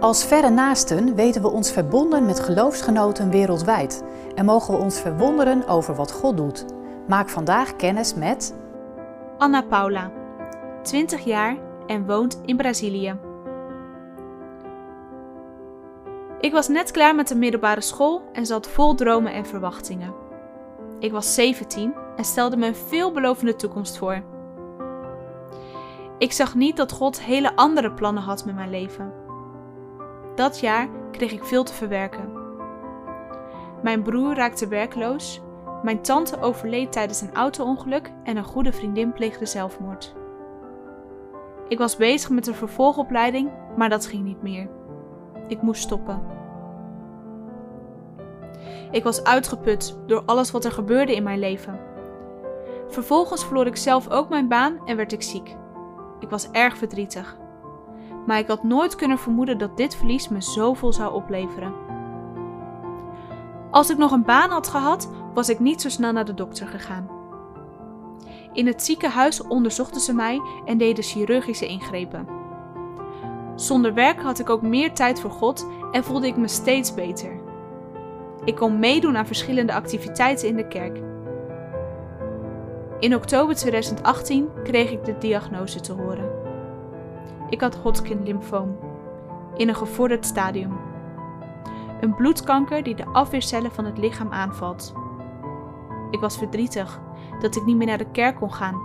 Als verre naasten weten we ons verbonden met geloofsgenoten wereldwijd en mogen we ons verwonderen over wat God doet. Maak vandaag kennis met Anna Paula, 20 jaar en woont in Brazilië. Ik was net klaar met de middelbare school en zat vol dromen en verwachtingen. Ik was 17 en stelde me een veelbelovende toekomst voor. Ik zag niet dat God hele andere plannen had met mijn leven. Dat jaar kreeg ik veel te verwerken. Mijn broer raakte werkloos, mijn tante overleed tijdens een auto-ongeluk en een goede vriendin pleegde zelfmoord. Ik was bezig met een vervolgopleiding, maar dat ging niet meer. Ik moest stoppen. Ik was uitgeput door alles wat er gebeurde in mijn leven. Vervolgens verloor ik zelf ook mijn baan en werd ik ziek. Ik was erg verdrietig. Maar ik had nooit kunnen vermoeden dat dit verlies me zoveel zou opleveren. Als ik nog een baan had gehad, was ik niet zo snel naar de dokter gegaan. In het ziekenhuis onderzochten ze mij en deden chirurgische ingrepen. Zonder werk had ik ook meer tijd voor God en voelde ik me steeds beter. Ik kon meedoen aan verschillende activiteiten in de kerk. In oktober 2018 kreeg ik de diagnose te horen. Ik had Hodgkin-lymfoom in een gevorderd stadium. Een bloedkanker die de afweercellen van het lichaam aanvalt. Ik was verdrietig dat ik niet meer naar de kerk kon gaan.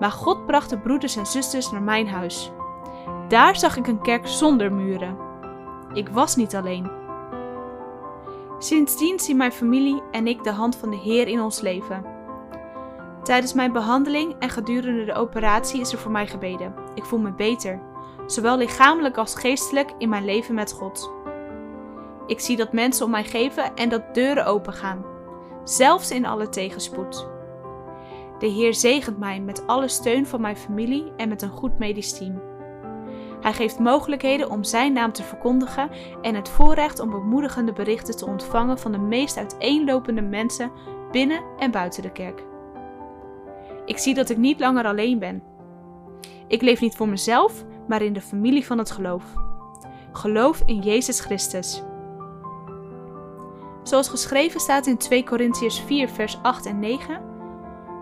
Maar God bracht de broeders en zusters naar mijn huis. Daar zag ik een kerk zonder muren. Ik was niet alleen. Sindsdien zien mijn familie en ik de hand van de Heer in ons leven. Tijdens mijn behandeling en gedurende de operatie is er voor mij gebeden. Ik voel me beter, zowel lichamelijk als geestelijk in mijn leven met God. Ik zie dat mensen om mij geven en dat deuren opengaan, zelfs in alle tegenspoed. De Heer zegent mij met alle steun van mijn familie en met een goed medisch team. Hij geeft mogelijkheden om Zijn naam te verkondigen en het voorrecht om bemoedigende berichten te ontvangen van de meest uiteenlopende mensen binnen en buiten de kerk. Ik zie dat ik niet langer alleen ben. Ik leef niet voor mezelf, maar in de familie van het geloof. Geloof in Jezus Christus. Zoals geschreven staat in 2 Korintiërs 4, vers 8 en 9: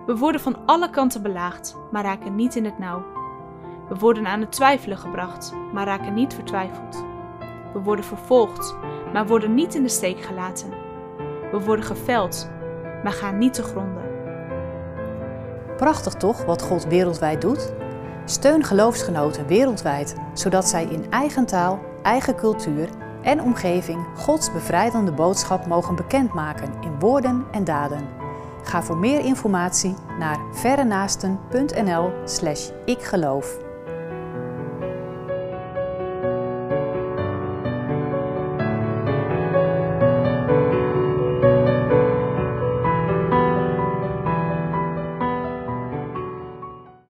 We worden van alle kanten belaagd, maar raken niet in het nauw. We worden aan het twijfelen gebracht, maar raken niet vertwijfeld. We worden vervolgd, maar worden niet in de steek gelaten. We worden geveld, maar gaan niet te gronden. Prachtig toch wat God wereldwijd doet? Steun geloofsgenoten wereldwijd, zodat zij in eigen taal, eigen cultuur en omgeving Gods bevrijdende boodschap mogen bekendmaken in woorden en daden. Ga voor meer informatie naar verrenaasten.nl/slash ikgeloof.